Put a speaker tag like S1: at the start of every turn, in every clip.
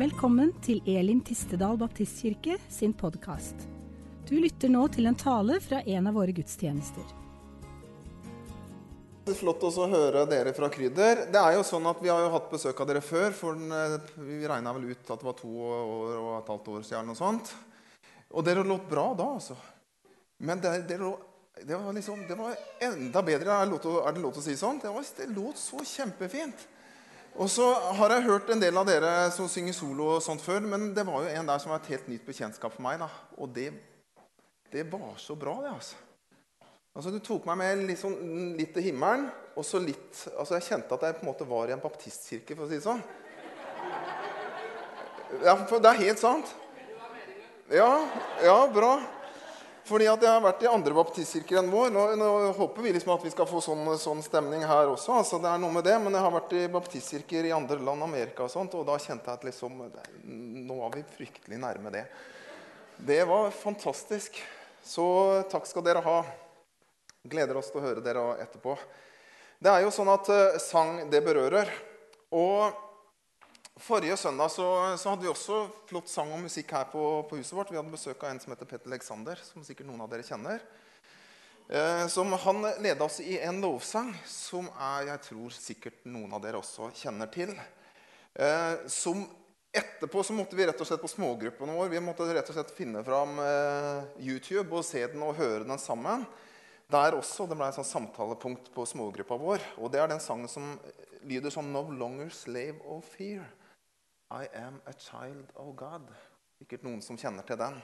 S1: Velkommen til Elim Tistedal Baptistkirke sin podkast. Du lytter nå til en tale fra en av våre gudstjenester.
S2: Det er flott å høre dere fra Krydder. Det er jo sånn at Vi har jo hatt besøk av dere før. for den, eh, Vi regna vel ut at det var to år og et halvt år siden. Og sånt. Og dere låt bra da, altså. Men det, lå, det, var liksom, det var enda bedre. Er det lov til å si sånn? Det, var, det låt så kjempefint. Og så har jeg hørt en del av dere som synger solo og sånt før, men det var jo en der som var et helt nytt bekjentskap for meg. da. Og det, det var så bra, det, altså. Altså, Du tok meg med litt, sånn, litt til himmelen, og så litt altså Jeg kjente at jeg på en måte var i en baptistkirke, for å si det sånn. Ja, for Det er helt sant. Ja, ja, bra. Fordi at jeg har vært i andre baptistkirker enn vår. Nå, nå håper vi liksom at vi skal få sånn, sånn stemning her også. altså det er noe med det, Men jeg har vært i baptistkirker i andre land, Amerika og sånt, og da kjente jeg at liksom, nå var vi fryktelig nærme det. Det var fantastisk. Så takk skal dere ha. Gleder oss til å høre dere etterpå. Det er jo sånn at uh, sang, det berører. Og forrige søndag så, så, hadde vi også flott sang og musikk her på, på, huset vårt. Vi hadde besøk av en som heter Petter Alexander, som sikkert noen av dere kjenner. Eh, som Han leda oss i en lovsang som er, jeg tror sikkert noen av dere også kjenner til. Eh, som Etterpå så måtte vi rett og slett på smågruppene våre vi måtte rett og slett finne fram YouTube og se den og høre den sammen. Der også, Det ble et sånn samtalepunkt på smågruppa vår. og Det er den sangen som lyder sånn No longer slave of fear. I am a child of God. Sikkert noen som kjenner til den.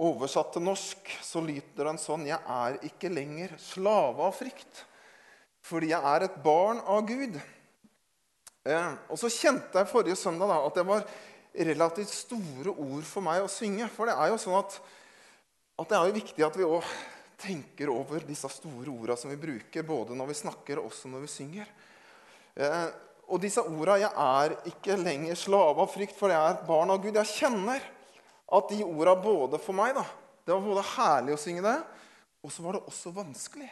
S2: Oversatt til norsk så lyder den sånn Jeg er ikke lenger slave av frykt, fordi jeg er et barn av Gud. Eh, og så kjente jeg forrige søndag da, at det var relativt store ord for meg å synge. For det er jo sånn at, at det er jo viktig at vi òg tenker over disse store ordene som vi bruker, både når vi snakker og også når vi synger. Eh, og disse ordene 'Jeg er ikke lenger slave av frykt, for jeg er barn av Gud'. Jeg kjenner at de ordene både for meg da, Det var både herlig å synge det, og så var det også vanskelig.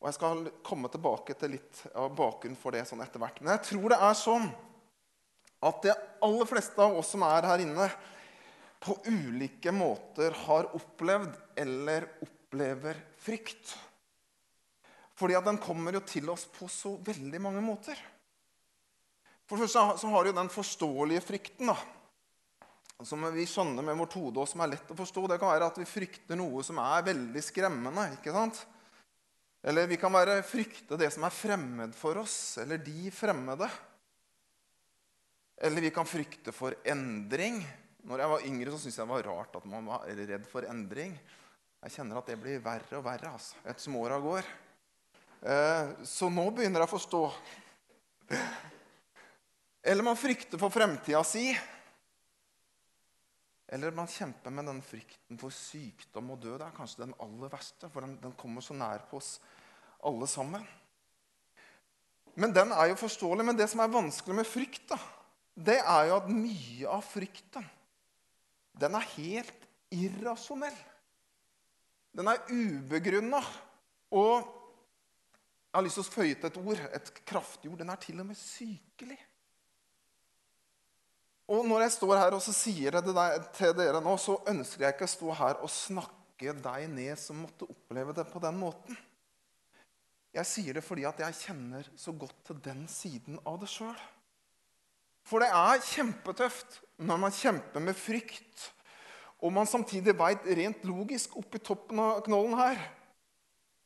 S2: Og Jeg skal komme tilbake til litt av bakgrunnen for det sånn etter hvert. Men jeg tror det er sånn at de aller fleste av oss som er her inne, på ulike måter har opplevd eller opplever frykt. Fordi at den kommer jo til oss på så veldig mange måter. For det første så har de jo den forståelige frykten. da, Som vi skjønner med vårt hode, og som er lett å forstå. Det kan være at vi frykter noe som er veldig skremmende. ikke sant? Eller vi kan være frykte det som er fremmed for oss, eller de fremmede. Eller vi kan frykte for endring. Når jeg var yngre, så syntes jeg det var rart at man var redd for endring. Jeg kjenner at det blir verre og verre altså, etter som åra går. Eh, så nå begynner jeg å forstå. Eller man frykter for fremtida si. Eller man kjemper med den frykten for sykdom og død. Det er kanskje den aller verste, for den, den kommer så nær på oss alle sammen. Men den er jo forståelig. Men det som er vanskelig med frykt, da, det er jo at mye av frykten den er helt irrasjonell. Den er ubegrunna. Og jeg har lyst til å føye til et ord, et kraftig ord. Den er til og med sykelig. Og når jeg står her og sier det til dere nå, så ønsker jeg ikke å stå her og snakke deg ned som måtte oppleve det på den måten. Jeg sier det fordi at jeg kjenner så godt til den siden av det sjøl. For det er kjempetøft når man kjemper med frykt, og man samtidig veit rent logisk oppi toppen av knollen her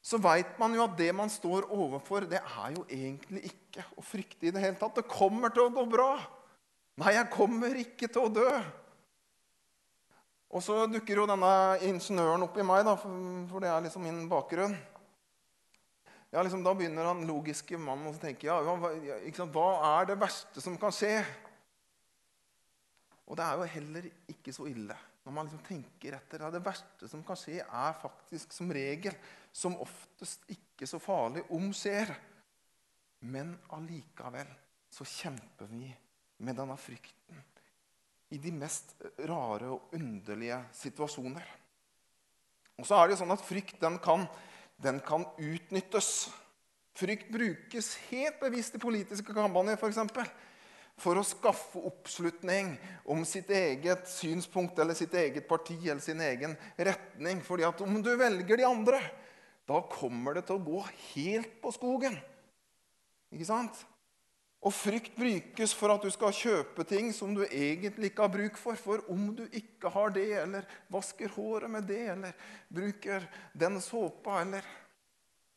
S2: så veit man jo at det man står overfor, det er jo egentlig ikke å frykte i det hele tatt. Det kommer til å gå bra. Nei, jeg kommer ikke til å dø. Og så dukker jo denne ingeniøren opp i meg, da, for det er liksom min bakgrunn. Ja, liksom, Da begynner han logiske mannen å tenke ja, hva, hva er det verste som kan skje? Og det er jo heller ikke så ille. Når man liksom tenker etter, Det verste som kan skje, er faktisk som regel, som oftest ikke så farlig om skjer. Men allikevel så kjemper vi med denne frykten i de mest rare og underlige situasjoner. Og så er det jo sånn at Frykt den kan, den kan utnyttes. Frykt brukes helt bevisst i politiske kampanjer. For, eksempel. for å skaffe oppslutning om sitt eget synspunkt eller sitt eget parti eller sin egen retning. Fordi at om du velger de andre, da kommer det til å gå helt på skogen. Ikke sant? Og frykt brukes for at du skal kjøpe ting som du egentlig ikke har bruk for. For om du ikke har det, eller vasker håret med det, eller bruker den såpa, eller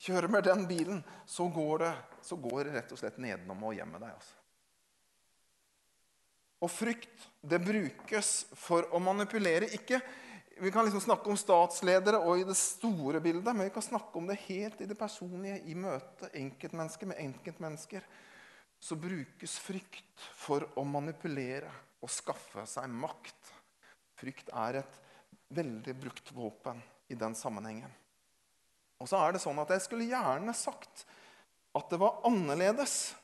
S2: kjører med den bilen, så går det, så går det rett og slett nedenom og hjem med deg. altså. Og frykt det brukes for å manipulere. ikke vi kan liksom snakke om statsledere og i det store bildet, men vi kan snakke om det helt i det personlige, i møte enkeltmennesker med enkeltmennesker. Så brukes frykt for å manipulere og skaffe seg makt. Frykt er et veldig brukt våpen i den sammenhengen. Og så er det sånn at Jeg skulle gjerne sagt at det var annerledes.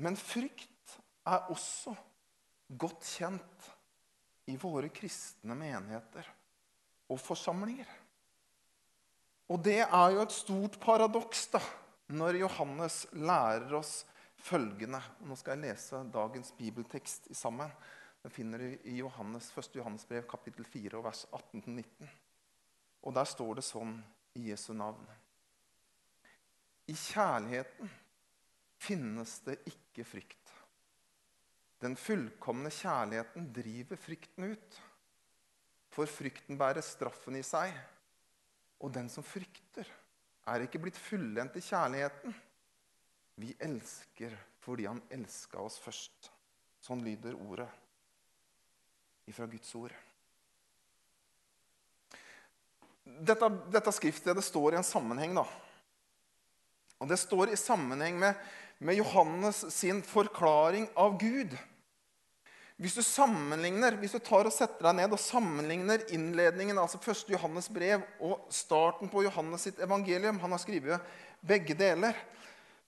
S2: Men frykt er også godt kjent i våre kristne menigheter og forsamlinger. Og det er jo et stort paradoks da, når Johannes lærer oss følgende. Nå skal jeg lese dagens bibeltekst sammen. Den finner du i Johannes, 1. Johannes brev, kapittel 4, vers 18-19. Og der står det sånn i Jesu navn. I kjærligheten finnes det ikke frykt. Den fullkomne kjærligheten driver frykten ut. For frykten bærer straffen i seg. Og den som frykter, er ikke blitt fullendt i kjærligheten. Vi elsker fordi han elska oss først. Sånn lyder ordet ifra Guds ord. Dette, dette skriftstedet står i en sammenheng. da. Og Det står i sammenheng med, med Johannes sin forklaring av Gud. Hvis du sammenligner, hvis du tar og setter deg ned og sammenligner innledningen, altså 1. Johannes brev og starten på Johannes sitt evangelium Han har skrevet begge deler.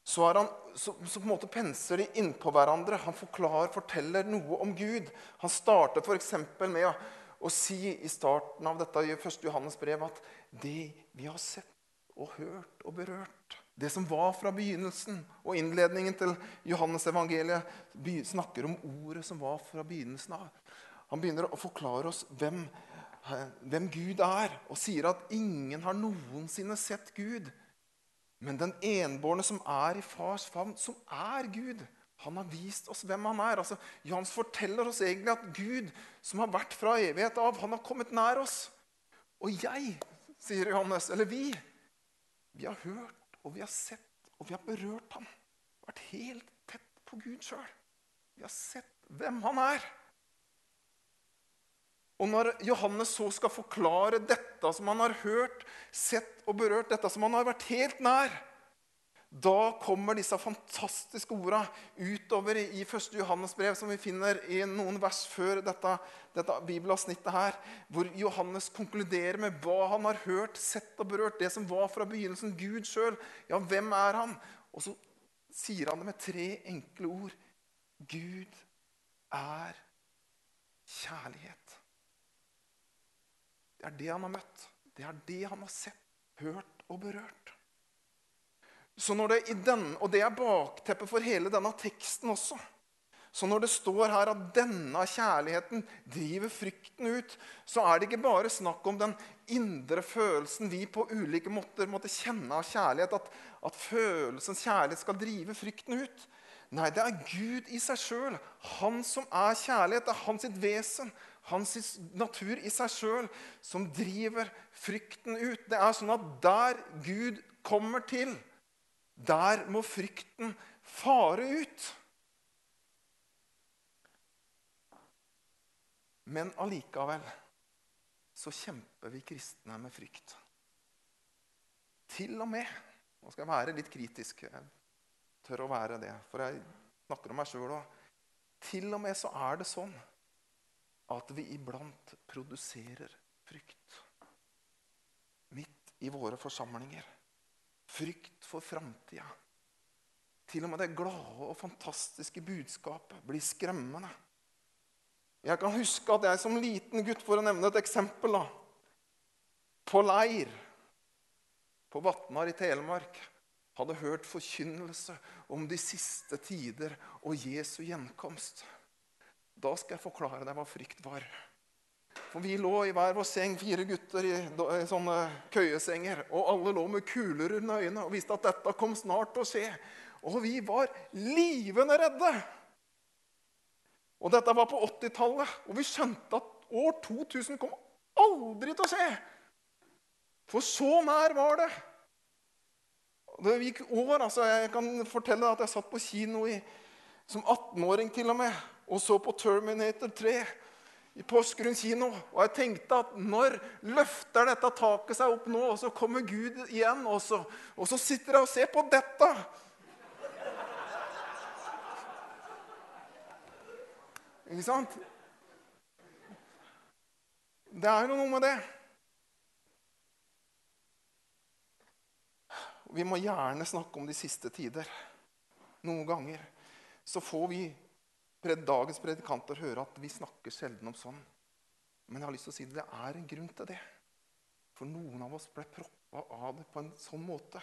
S2: Så, han, så, så, på en måte penser de innpå hverandre. Han forklarer, forteller noe om Gud. Han starter f.eks. med å, å, si i starten av dette 1. Johannes brev at det vi har sett og hørt og berørt det som var fra begynnelsen. Og innledningen til Johannes evangeliet snakker om ordet som var fra begynnelsen av. Han begynner å forklare oss hvem, hvem Gud er, og sier at ingen har noensinne sett Gud. Men den enbårne som er i fars favn, som er Gud, han har vist oss hvem han er. Altså, Jans forteller oss egentlig at Gud, som har vært fra evighet av, han har kommet nær oss. Og jeg, sier Johannes, eller vi, vi har hørt og vi har sett og vi har berørt ham. Vært helt tett på Gud sjøl. Vi har sett hvem han er. Og når Johannes så skal forklare dette som han har hørt, sett og berørt, dette som han har vært helt nær, da kommer disse fantastiske orda utover i 1. Johannes brev, som vi finner i noen vers før dette, dette bibelavsnittet her, hvor Johannes konkluderer med hva han har hørt, sett og berørt. Det som var fra begynnelsen. Gud sjøl. Ja, hvem er han? Og så sier han det med tre enkle ord. Gud er kjærlighet. Det er det han har møtt. Det er det han har sett, hørt og berørt. Så når det i den, Og det er bakteppet for hele denne teksten også. Så når det står her at denne kjærligheten driver frykten ut, så er det ikke bare snakk om den indre følelsen vi på ulike måter måtte kjenne av kjærlighet. At, at følelsens kjærlighet skal drive frykten ut. Nei, det er Gud i seg sjøl. Han som er kjærlighet. Det er hans vesen, hans natur i seg sjøl, som driver frykten ut. Det er sånn at der Gud kommer til, der må frykten fare ut. Men allikevel så kjemper vi kristne med frykt. Til og med Nå skal jeg være litt kritisk. Jeg tør å være det, for jeg snakker om meg sjøl òg. Til og med så er det sånn at vi iblant produserer frykt. Midt i våre forsamlinger. Frykt for framtida. Til og med det glade og fantastiske budskapet blir skremmende. Jeg kan huske at jeg som liten gutt, for å nevne et eksempel da, På leir på Vatnar i Telemark hadde hørt forkynnelse om de siste tider og Jesu gjenkomst. Da skal jeg forklare deg hva frykt var. For Vi lå i hver vår seng, fire gutter i, sånne køyesenger. Og alle lå med kuler under øynene og visste at dette kom snart til å skje. Og vi var livende redde. Og dette var på 80-tallet, og vi skjønte at år 2000 kom aldri til å skje. For så nær var det. Det gikk år. altså Jeg kan fortelle at jeg satt på kino i, som 18-åring til og med og så på Terminator 3 i Porsgrunn kino. Og jeg tenkte at når løfter dette taket seg opp nå, og så kommer Gud igjen, også? og så sitter jeg og ser på dette Ikke sant? Det er jo noe med det. Vi må gjerne snakke om de siste tider. Noen ganger så får vi dagens predikanter høre at vi snakker sjelden om sånn. Men jeg har lyst til å si det, det er en grunn til det. For noen av oss ble proppa av det på en sånn måte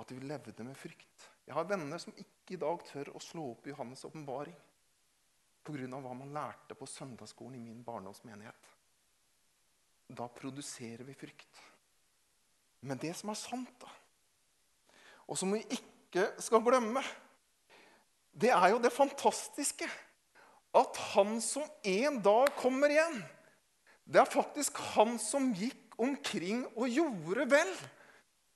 S2: at vi levde med frykt. Jeg har venner som ikke i dag tør å slå opp i Johannes' åpenbaring pga. hva man lærte på søndagsskolen i min barndomsmenighet. Da produserer vi frykt. Men det som er sant, da, og som vi ikke skal glemme, det er jo det fantastiske at han som en dag kommer igjen, det er faktisk han som gikk omkring og gjorde vel.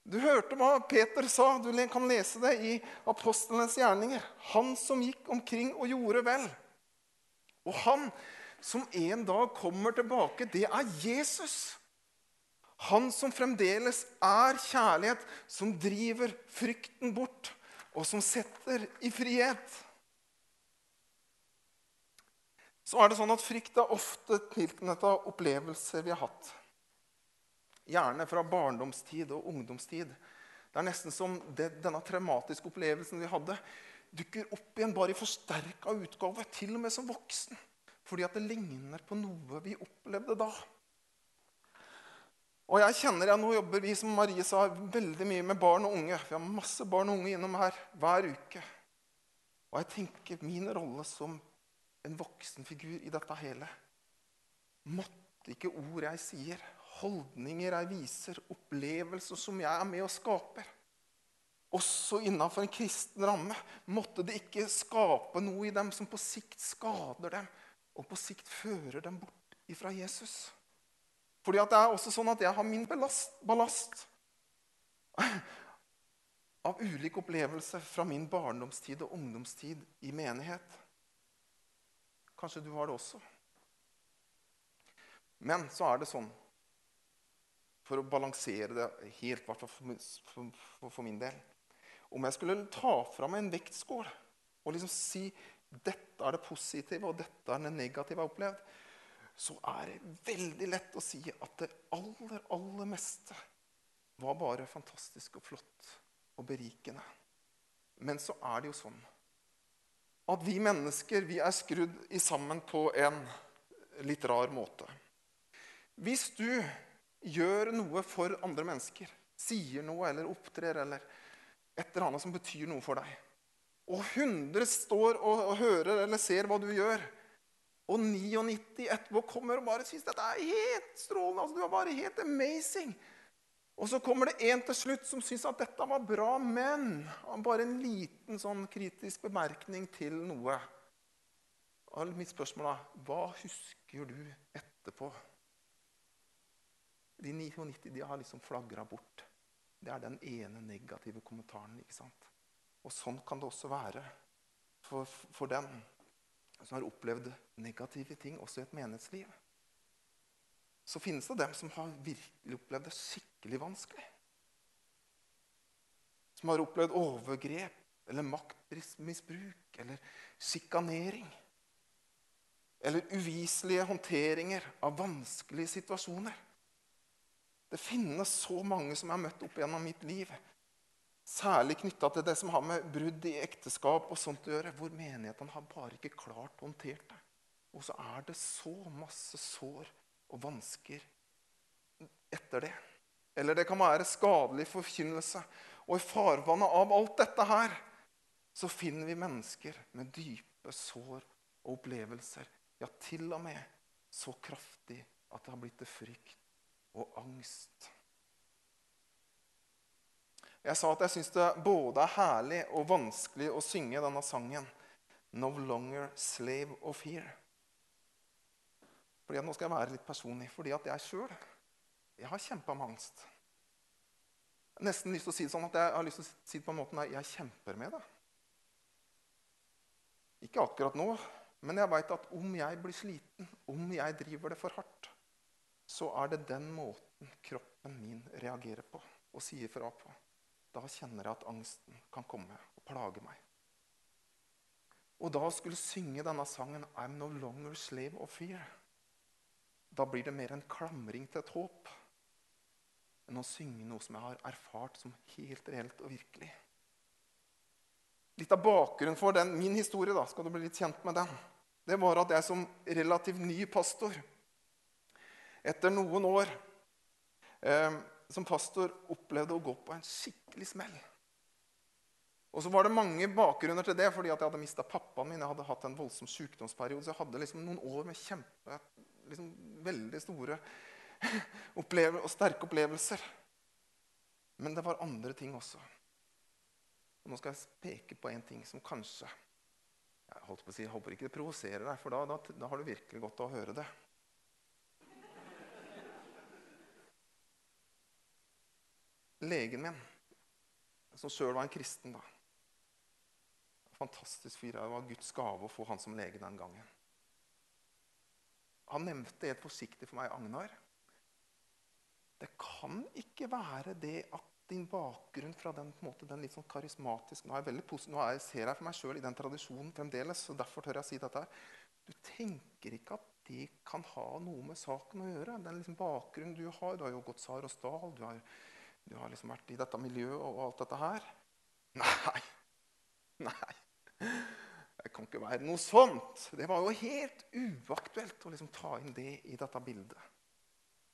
S2: Du hørte hva Peter sa. Du kan lese det i apostlenes gjerninger. Han som gikk omkring og gjorde vel. Og han som en dag kommer tilbake, det er Jesus. Han som fremdeles er kjærlighet, som driver frykten bort, og som setter i frihet. Så er det sånn at Frykt er ofte tilknyttet opplevelser vi har hatt. Gjerne fra barndomstid og ungdomstid. Det er nesten som det, denne traumatiske opplevelsen vi hadde, dukker opp igjen bare i forsterka utgave, til og med som voksen. Fordi at det ligner på noe vi opplevde da. Og jeg kjenner, ja, Nå jobber vi som Marie sa, veldig mye med barn og unge. Vi har masse barn og unge innom her hver uke. Og jeg tenker min rolle som en voksen figur i dette hele Måtte ikke ord jeg sier, holdninger jeg viser, opplevelser som jeg er med og skaper, også innenfor en kristen ramme, måtte det ikke skape noe i dem som på sikt skader dem, og på sikt fører dem bort ifra Jesus. Fordi det er også sånn at jeg har min ballast, ballast av ulike opplevelser fra min barndomstid og ungdomstid i menighet. Kanskje du har det også. Men så er det sånn For å balansere det helt, hvert fall for min del om jeg skulle ta fram en vektskål og liksom si dette er det positive og dette er det negative jeg har opplevd, så er det veldig lett å si at det aller, aller meste var bare fantastisk og flott og berikende. Men så er det jo sånn at vi mennesker vi er skrudd i sammen på en litt rar måte. Hvis du gjør noe for andre mennesker, sier noe eller opptrer eller et eller annet som betyr noe for deg. Og 100 står og, og hører eller ser hva du gjør. Og 99 etterpå kommer og bare syns dette er helt strålende. altså Du er bare helt amazing. Og så kommer det en til slutt som syns at dette var bra, men bare en liten sånn kritisk bemerkning til noe. Og mitt spørsmål er hva husker du etterpå? De 99 de har liksom flagra bort. Det er den ene negative kommentaren. ikke sant? Og sånn kan det også være for, for den som har opplevd negative ting også i et menighetsliv. Så finnes det dem som har virkelig opplevd det skikkelig vanskelig. Som har opplevd overgrep eller maktmisbruk eller sjikanering. Eller uviselige håndteringer av vanskelige situasjoner. Det finnes så mange som jeg har møtt opp gjennom mitt liv. Særlig knytta til det som har med brudd i ekteskap og sånt å gjøre. Hvor menighetene har bare ikke klart å håndtere det. Og så er det så masse sår og vansker etter det. Eller det kan være skadelig forkynnelse Og i farvannet av alt dette her så finner vi mennesker med dype sår og opplevelser. Ja, til og med så kraftig at det har blitt til frykt og angst. Jeg sa at jeg syns det både er herlig og vanskelig å synge denne sangen. No longer slave of fear. Fordi Nå skal jeg være litt personlig, fordi at jeg sjøl har kjempa med angst. Jeg har nesten lyst til å si det sånn at jeg har lyst til å si det på en måte at jeg kjemper med det. Ikke akkurat nå, men jeg veit at om jeg blir sliten, om jeg driver det for hardt, så er det den måten kroppen min reagerer på og sier fra på. Da kjenner jeg at angsten kan komme og plage meg. Og da skulle synge denne sangen 'I'm no longer slave of fear' da blir det mer en klamring til et håp enn å synge noe som jeg har erfart som helt reelt og virkelig. Litt av bakgrunnen for den, min historie da, skal du bli litt kjent med den, det var at jeg som relativt ny pastor etter noen år eh, som pastor opplevde å gå på en skikkelig smell. Og så var det mange bakgrunner til det, fordi jeg hadde mista pappaen min. Jeg hadde hatt en voldsom sykdomsperiode, så jeg hadde liksom noen år med kjempe liksom veldig store og sterke opplevelser. Men det var andre ting også. Og nå skal jeg peke på en ting som kanskje Jeg holdt på å si, jeg håper ikke det provoserer deg, for da, da, da har du virkelig godt av å høre det. Legen min, som sjøl var en kristen da, Fantastisk fyr. Det var Guds gave å få han som lege den gangen. Han nevnte helt forsiktig for meg, Agnar Det kan ikke være det at din bakgrunn fra den, måte, den litt sånn karismatiske Nå, er jeg positiv, nå jeg ser jeg for meg sjøl i den tradisjonen fremdeles, så derfor tør jeg å si dette her. Du tenker ikke at det kan ha noe med saken å gjøre. Den liksom bakgrunnen du har. Du har jo gått Saros Dal, du har, du har liksom vært i dette miljøet og alt dette her. Nei. Nei. Det kan ikke være noe sånt. Det var jo helt uaktuelt å liksom ta inn det i dette bildet.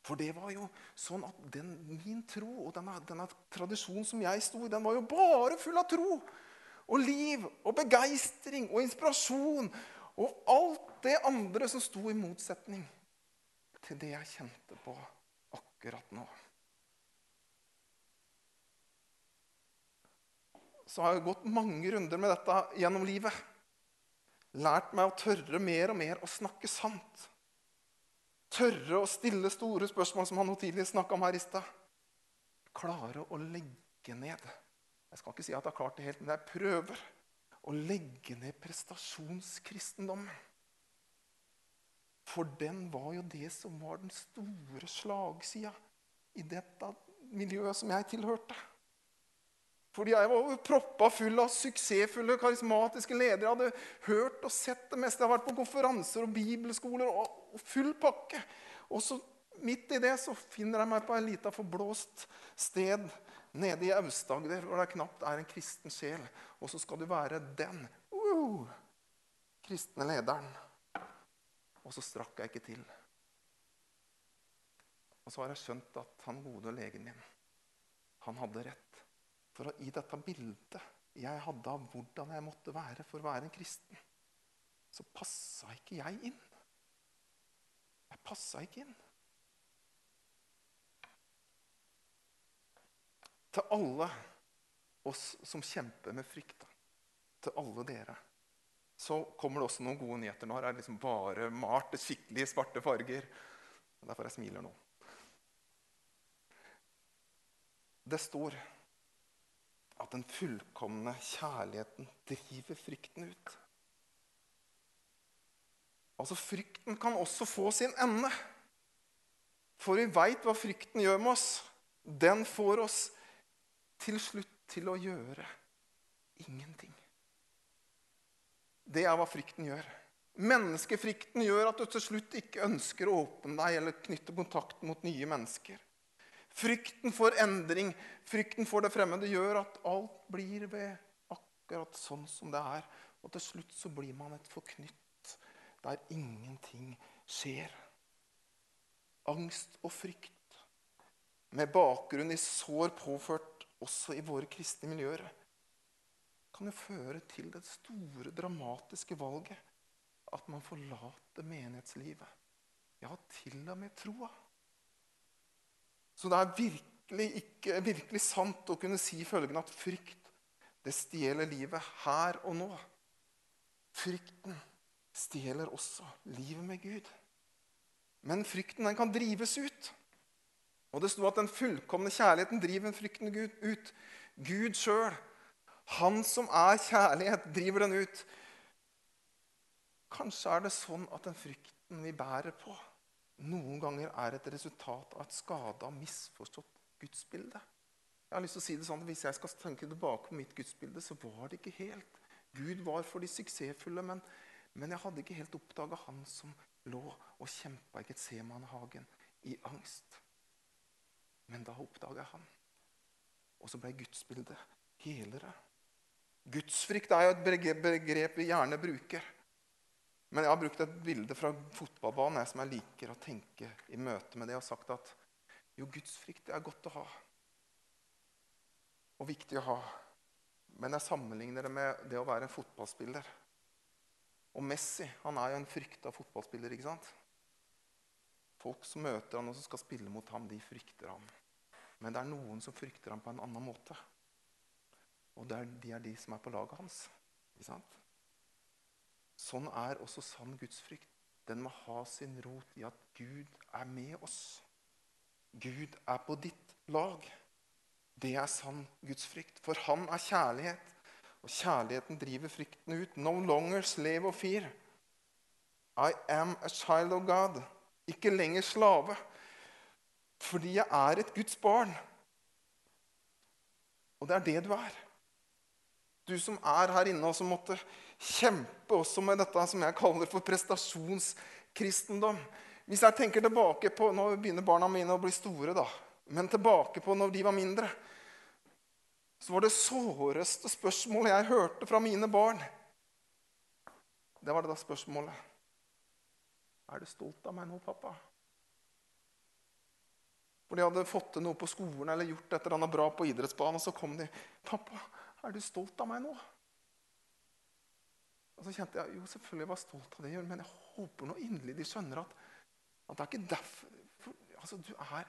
S2: For det var jo sånn at den, min tro og denne, denne tradisjonen som jeg sto i, den var jo bare full av tro og liv og begeistring og inspirasjon og alt det andre som sto i motsetning til det jeg kjente på akkurat nå. Så har jeg gått mange runder med dette gjennom livet lært meg å tørre mer og mer å snakke sant. Tørre å stille store spørsmål, som han tidligere snakka om her i stad. Klare å legge ned. Jeg skal ikke si at jeg har klart det helt, men jeg prøver å legge ned prestasjonskristendommen. For den var jo det som var den store slagsida i dette miljøet som jeg tilhørte. Fordi jeg var proppa full av suksessfulle, karismatiske ledere. Jeg hadde hørt og sett det meste. Jeg har vært på konferanser og bibelskoler og full pakke. Og så midt i det så finner jeg meg på et lite forblåst sted nede i Aust-Agder hvor det knapt er en kristen sjel. Og så skal du være den uh, kristne lederen. Og så strakk jeg ikke til. Og så har jeg skjønt at han gode legen min, han hadde rett. For i dette bildet jeg hadde av hvordan jeg måtte være for å være en kristen, så passa ikke jeg inn. Jeg passa ikke inn. Til alle oss som kjemper med frykt, til alle dere, så kommer det også noen gode nyheter. Nå har jeg liksom bare malt skikkelig svarte farger. Derfor jeg smiler nå. Det står at den fullkomne kjærligheten driver frykten ut. Altså, Frykten kan også få sin ende. For vi veit hva frykten gjør med oss. Den får oss til slutt til å gjøre ingenting. Det er hva frykten gjør. Menneskefrykten gjør at du til slutt ikke ønsker å åpne deg eller knytte kontakt mot nye mennesker. Frykten for endring, frykten for det fremmede, gjør at alt blir ved akkurat sånn som det er. Og til slutt så blir man et forknytt der ingenting skjer. Angst og frykt med bakgrunn i sår påført også i våre kristne miljøer, kan jo føre til det store, dramatiske valget at man forlater menighetslivet. Ja, til og med troa. Så det er virkelig, ikke, virkelig sant å kunne si følgende at frykt det stjeler livet her og nå. Frykten stjeler også livet med Gud. Men frykten den kan drives ut. Og det sto at den fullkomne kjærligheten driver frykten ut. Gud sjøl, han som er kjærlighet, driver den ut. Kanskje er det sånn at den frykten vi bærer på, noen ganger er et resultat av et skada, misforstått gudsbilde. Jeg har lyst til å si det sånn, at Hvis jeg skal tenke tilbake på mitt gudsbilde, så var det ikke helt. Gud var for de suksessfulle, men, men jeg hadde ikke helt oppdaga han som lå og kjempa i Getsemanhagen i angst. Men da oppdaga jeg han. Og så ble gudsbildet helere. Gudsfrykt er jo et begrep vi gjerne bruker. Men jeg har brukt et bilde fra fotballbanen som jeg liker å tenke i møte med det, og sagt at jo, gudsfrykt er godt å ha. Og viktig å ha. Men jeg sammenligner det med det å være en fotballspiller. Og Messi han er jo en frykta fotballspiller. ikke sant? Folk som møter han og som skal spille mot ham, de frykter ham. Men det er noen som frykter ham på en annen måte. Og det er, de er de som er på laget hans. Ikke sant? Sånn er også sann gudsfrykt. Den må ha sin rot i at Gud er med oss. Gud er på ditt lag. Det er sann gudsfrykt. For han er kjærlighet, og kjærligheten driver frykten ut. No longer slave of fear. I am a child of God. Ikke lenger slave. Fordi jeg er et Guds barn. Og det er det du er. Du som er her inne, og som måtte kjempe også med dette som jeg kaller for prestasjonskristendom. Hvis jeg tenker tilbake på Nå begynner barna mine å bli store, da. Men tilbake på når de var mindre. Så var det såreste spørsmålet jeg hørte fra mine barn, det var det da spørsmålet er du stolt av meg nå, pappa? For de hadde fått til noe på skolen eller gjort et eller annet bra på idrettsbanen. Og så kom de. 'Pappa, er du stolt av meg nå?' Og så kjente jeg jo, selvfølgelig var jeg stolt av det, men jeg håper nå inderlig de skjønner at, at det er ikke derfor for, Altså, du er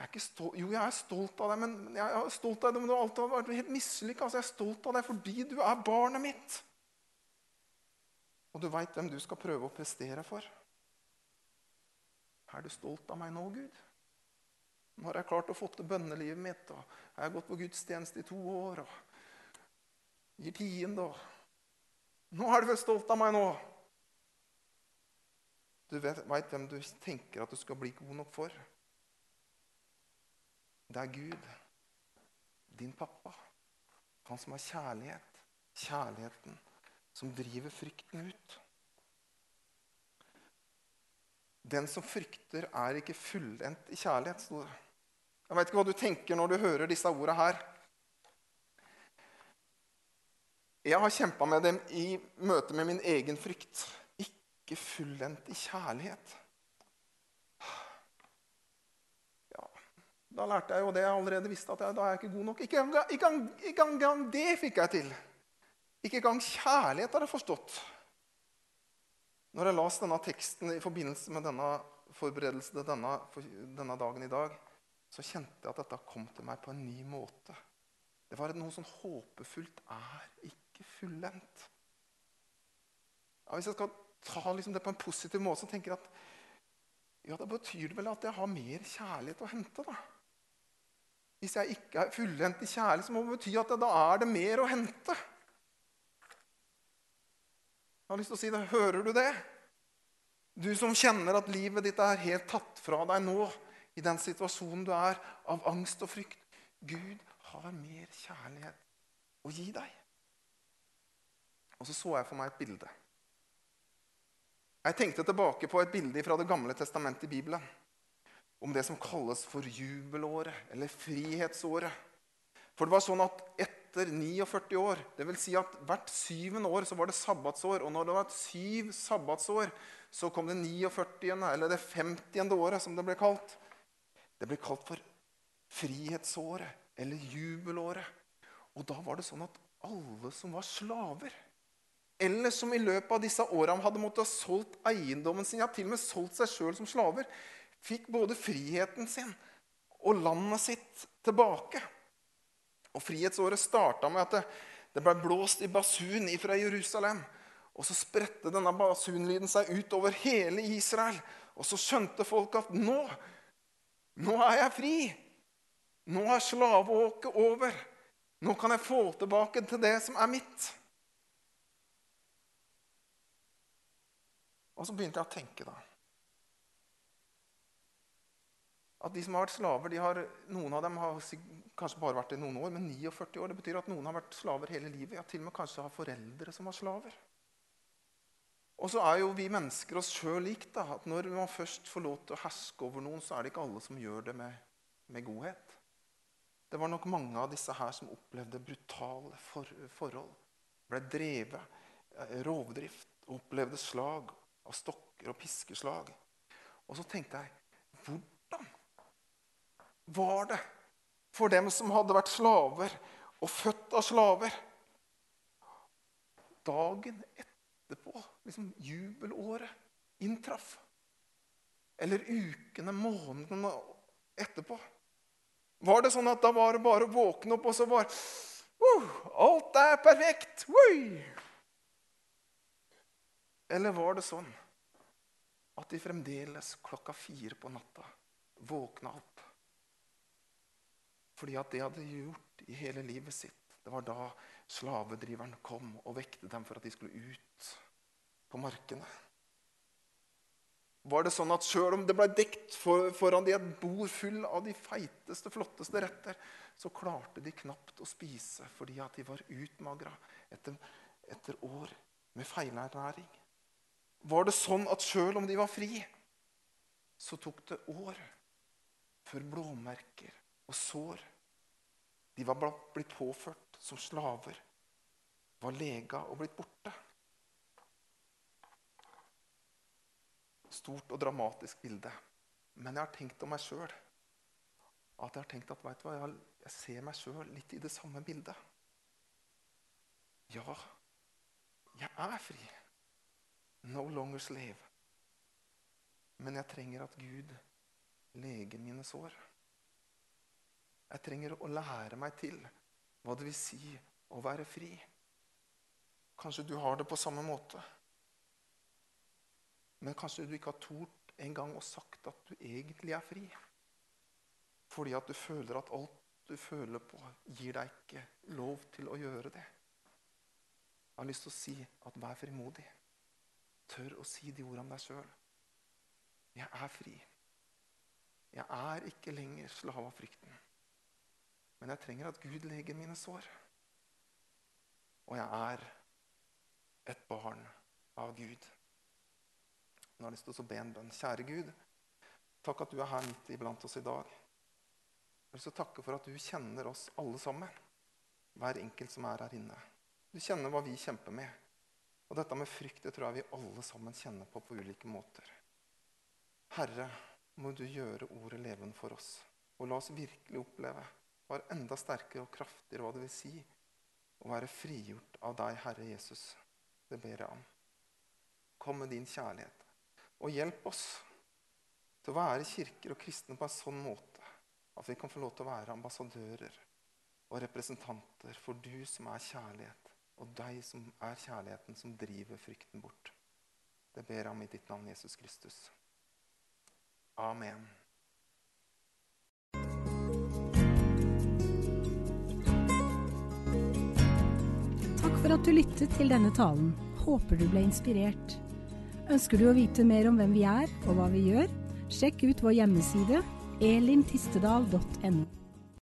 S2: jeg er ikke stolt, Jo, jeg er stolt av deg, men jeg er stolt av deg, men du har alltid vært helt mislykka. Altså, jeg er stolt av deg fordi du er barnet mitt. Og du veit hvem du skal prøve å prestere for. Er du stolt av meg nå, Gud? Nå har jeg klart å få til bønnelivet mitt, og jeg har gått på gudstjeneste i to år og gir tiende. Nå er du vel stolt av meg nå? Du veit hvem du tenker at du skal bli god nok for. Det er Gud, din pappa, han som har kjærlighet. Kjærligheten som driver frykten ut. Den som frykter, er ikke fullendt i kjærlighet. Jeg veit ikke hva du tenker når du hører disse ordene her. Jeg har kjempa med dem i møte med min egen frykt. Ikke fullendt i kjærlighet. Ja, Da lærte jeg jo det jeg allerede visste, at jeg, da er jeg ikke god nok. Ikke engang, det fikk jeg til. Ikke engang kjærlighet har jeg forstått. Når jeg las denne teksten i forbindelse med denne forberedelsen til denne, denne, dagen i dag, så kjente jeg at dette kom til meg på en ny måte. Det var noe sånn håpefullt er ikke fullendt. Ja, hvis jeg skal ta liksom det på en positiv måte, så tenker jeg at ja, da betyr det vel at jeg har mer kjærlighet å hente. da. Hvis jeg ikke er fullendt i kjærlighet, så må det bety at da er det mer å hente. Jeg har lyst til å si det. Hører du det? Du som kjenner at livet ditt er helt tatt fra deg nå, i den situasjonen du er, av angst og frykt. Gud har mer kjærlighet å gi deg. Og så så jeg for meg et bilde. Jeg tenkte tilbake på et bilde fra Det gamle testamentet i Bibelen. Om det som kalles for jubelåret, eller frihetsåret. For det var sånn at etter 49 år. Vil si at hvert syvende år så var det sabbatsår. Og når det var et syv sabbatsår, så kom det 49., eller det 50. året, som det ble kalt. Det ble kalt for frihetsåret eller jubelåret. Og da var det sånn at alle som var slaver, eller som i løpet av disse årene hadde måttet ha solgt eiendommen sin, ja, til og med solgt seg sjøl som slaver, fikk både friheten sin og landet sitt tilbake. Og Frihetsåret starta med at det, det ble blåst i basun fra Jerusalem. Og så spredte denne basunlyden seg ut over hele Israel. Og så skjønte folk at nå, nå er jeg fri. Nå er slaveåket over. Nå kan jeg få tilbake til det som er mitt. Og så begynte jeg å tenke, da. At de som har vært slaver, har, Noen av dem har kanskje bare vært det noen år, men 49 år. Det betyr at noen har vært slaver hele livet. Ja, til og med kanskje har foreldre som var slaver. Og så er jo vi mennesker oss sjøl likt. da, at Når man først får lov til å herske over noen, så er det ikke alle som gjør det med, med godhet. Det var nok mange av disse her som opplevde brutale for, forhold. Ble drevet, eh, rovdrift, opplevde slag av stokker og piskeslag. Og så tenkte jeg hvordan var det for dem som hadde vært slaver og født av slaver? Dagen etterpå, liksom jubelåret, inntraff. Eller ukene, månedene etterpå. Var det sånn at da var det bare å våkne opp, og så var uh, Alt er perfekt! Ui! Eller var det sånn at de fremdeles klokka fire på natta våkna opp? Fordi at det hadde de gjort i hele livet sitt. Det var da slavedriveren kom og vekte dem for at de skulle ut på markene. Var det sånn at Sjøl om det ble dekt for, foran de et bord full av de feiteste, flotteste retter, så klarte de knapt å spise fordi at de var utmagra etter, etter år med feilernæring. Var det sånn at sjøl om de var fri, så tok det år før blåmerker og sår de var blitt påført som slaver, var lega og blitt borte. Stort og dramatisk bilde. Men jeg har tenkt om meg sjøl at jeg har tenkt at vet du hva, jeg ser meg sjøl litt i det samme bildet. Ja, jeg er fri. No longer slave. Men jeg trenger at Gud leger mine sår. Jeg trenger å lære meg til hva det vil si å være fri. Kanskje du har det på samme måte. Men kanskje du ikke har tort en gang og sagt at du egentlig er fri. Fordi at du føler at alt du føler på, gir deg ikke lov til å gjøre det. Jeg har lyst til å si at vær frimodig. Tør å si de ordene om deg sjøl. Jeg er fri. Jeg er ikke lenger slave av frykten. Men jeg trenger at Gud leger mine sår. Og jeg er et barn av Gud. Nå har jeg lyst til å be en bønn. Kjære Gud, takk at du er her midt iblant oss i dag. Jeg vil så takke for at du kjenner oss alle sammen. Hver enkelt som er her inne. Du kjenner hva vi kjemper med. Og dette med frykt det tror jeg vi alle sammen kjenner på på ulike måter. Herre, må du gjøre ordet levende for oss. Og la oss virkelig oppleve var enda sterkere og kraftigere hva det vil si å være frigjort av deg, Herre Jesus. Det ber jeg om. Kom med din kjærlighet. Og hjelp oss til å være kirker og kristne på en sånn måte at vi kan få lov til å være ambassadører og representanter for du som er kjærlighet, og deg som er kjærligheten som driver frykten bort. Det ber jeg om i ditt navn, Jesus Kristus. Amen.
S1: Takk for at du lyttet til denne talen. Håper du ble inspirert. Ønsker du å vite mer om hvem vi er og hva vi gjør? Sjekk ut vår hjemmeside elintistedal.no.